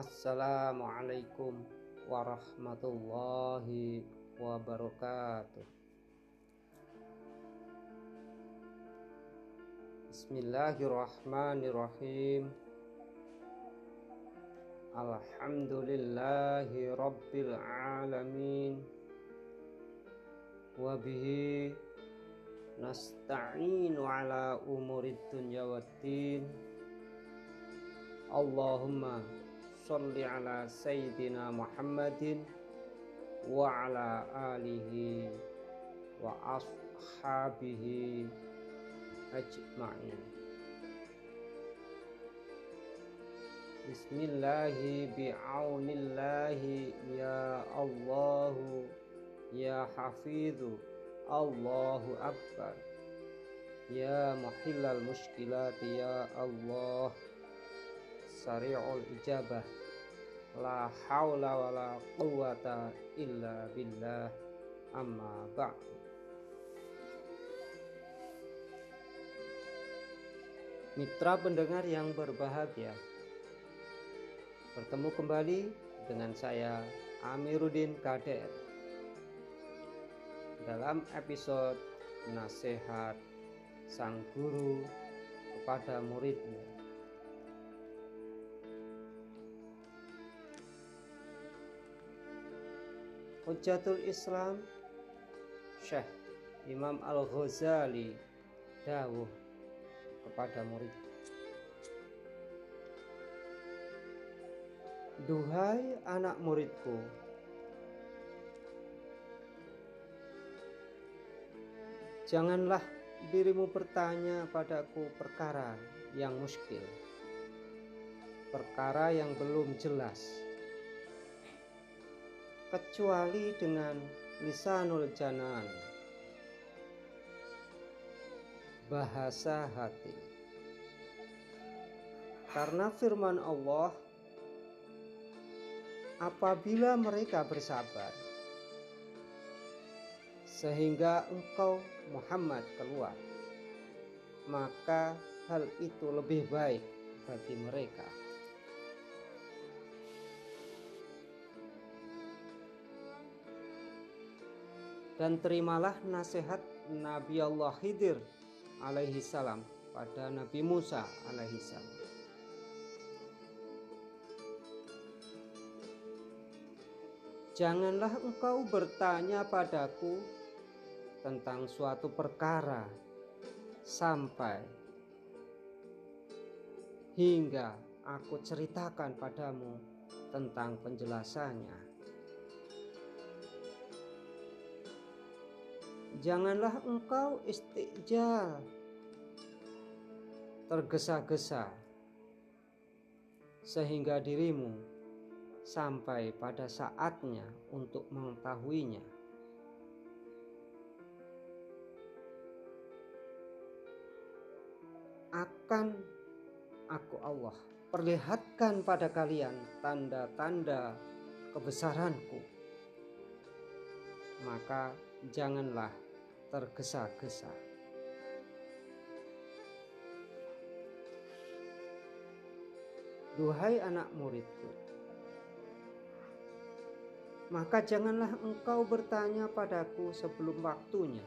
Assalamualaikum warahmatullahi wabarakatuh. Bismillahirrahmanirrahim. Alhamdulillahi rabbil alamin. Wabihi nasta'inu ala umurid dunya waddin. Allahumma sholli ala sayyidina Muhammadin wa ala alihi wa ashabihi ajma'in. Bismillahi bi'aunillahi ya Allahu ya Hafidhu Allahu Akbar. Ya muhillal mushkilati ya Allah Sari'ul ijabah La hawla wa la quwata illa billah. Amma ba'du Mitra pendengar yang berbahagia Bertemu kembali dengan saya Amiruddin Kader. Dalam episode Nasihat Sang Guru kepada muridnya Hujatul Islam Syekh Imam Al-Ghazali dawuh kepada murid. Duhai anak muridku Janganlah dirimu bertanya padaku perkara yang muskil Perkara yang belum jelas kecuali dengan lisanul janan bahasa hati. Karena firman Allah apabila mereka bersabar sehingga engkau Muhammad keluar maka hal itu lebih baik bagi mereka dan terimalah nasihat Nabi Allah Khidir alaihi salam pada Nabi Musa alaihi salam. Janganlah engkau bertanya padaku tentang suatu perkara sampai hingga aku ceritakan padamu tentang penjelasannya. Janganlah engkau istiqjal. Tergesa-gesa sehingga dirimu sampai pada saatnya untuk mengetahuinya. Akan aku Allah perlihatkan pada kalian tanda-tanda kebesaranku. Maka janganlah tergesa-gesa. Duhai anak muridku, maka janganlah engkau bertanya padaku sebelum waktunya,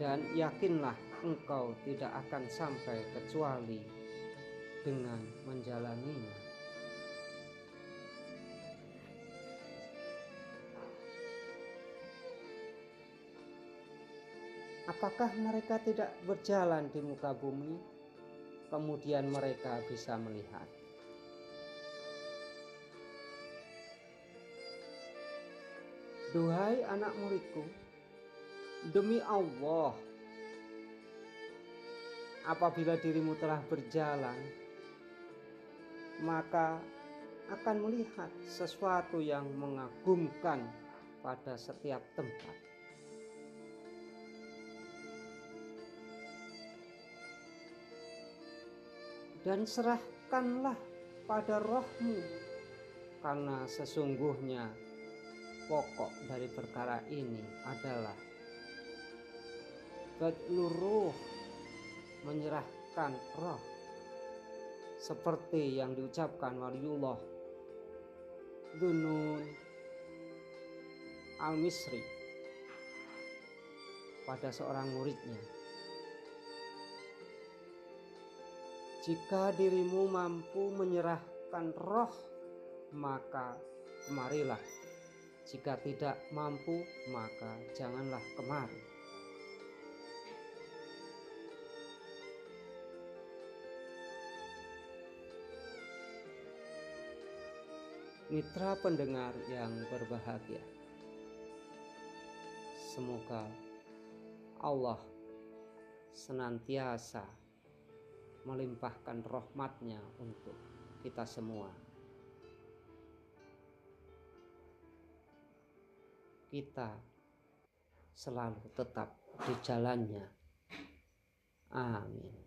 dan yakinlah engkau tidak akan sampai kecuali dengan menjalaninya. Apakah mereka tidak berjalan di muka bumi, kemudian mereka bisa melihat? Duhai anak muridku, demi Allah, apabila dirimu telah berjalan, maka akan melihat sesuatu yang mengagumkan pada setiap tempat. Dan serahkanlah pada rohmu karena sesungguhnya pokok dari perkara ini adalah badluruh menyerahkan roh seperti yang diucapkan waliullah Dunun Al-Misri pada seorang muridnya. Jika dirimu mampu menyerahkan roh, maka kemarilah. Jika tidak mampu, maka janganlah kemari. Mitra pendengar yang berbahagia, semoga Allah senantiasa melimpahkan rahmatnya untuk kita semua. Kita selalu tetap di jalannya. Amin.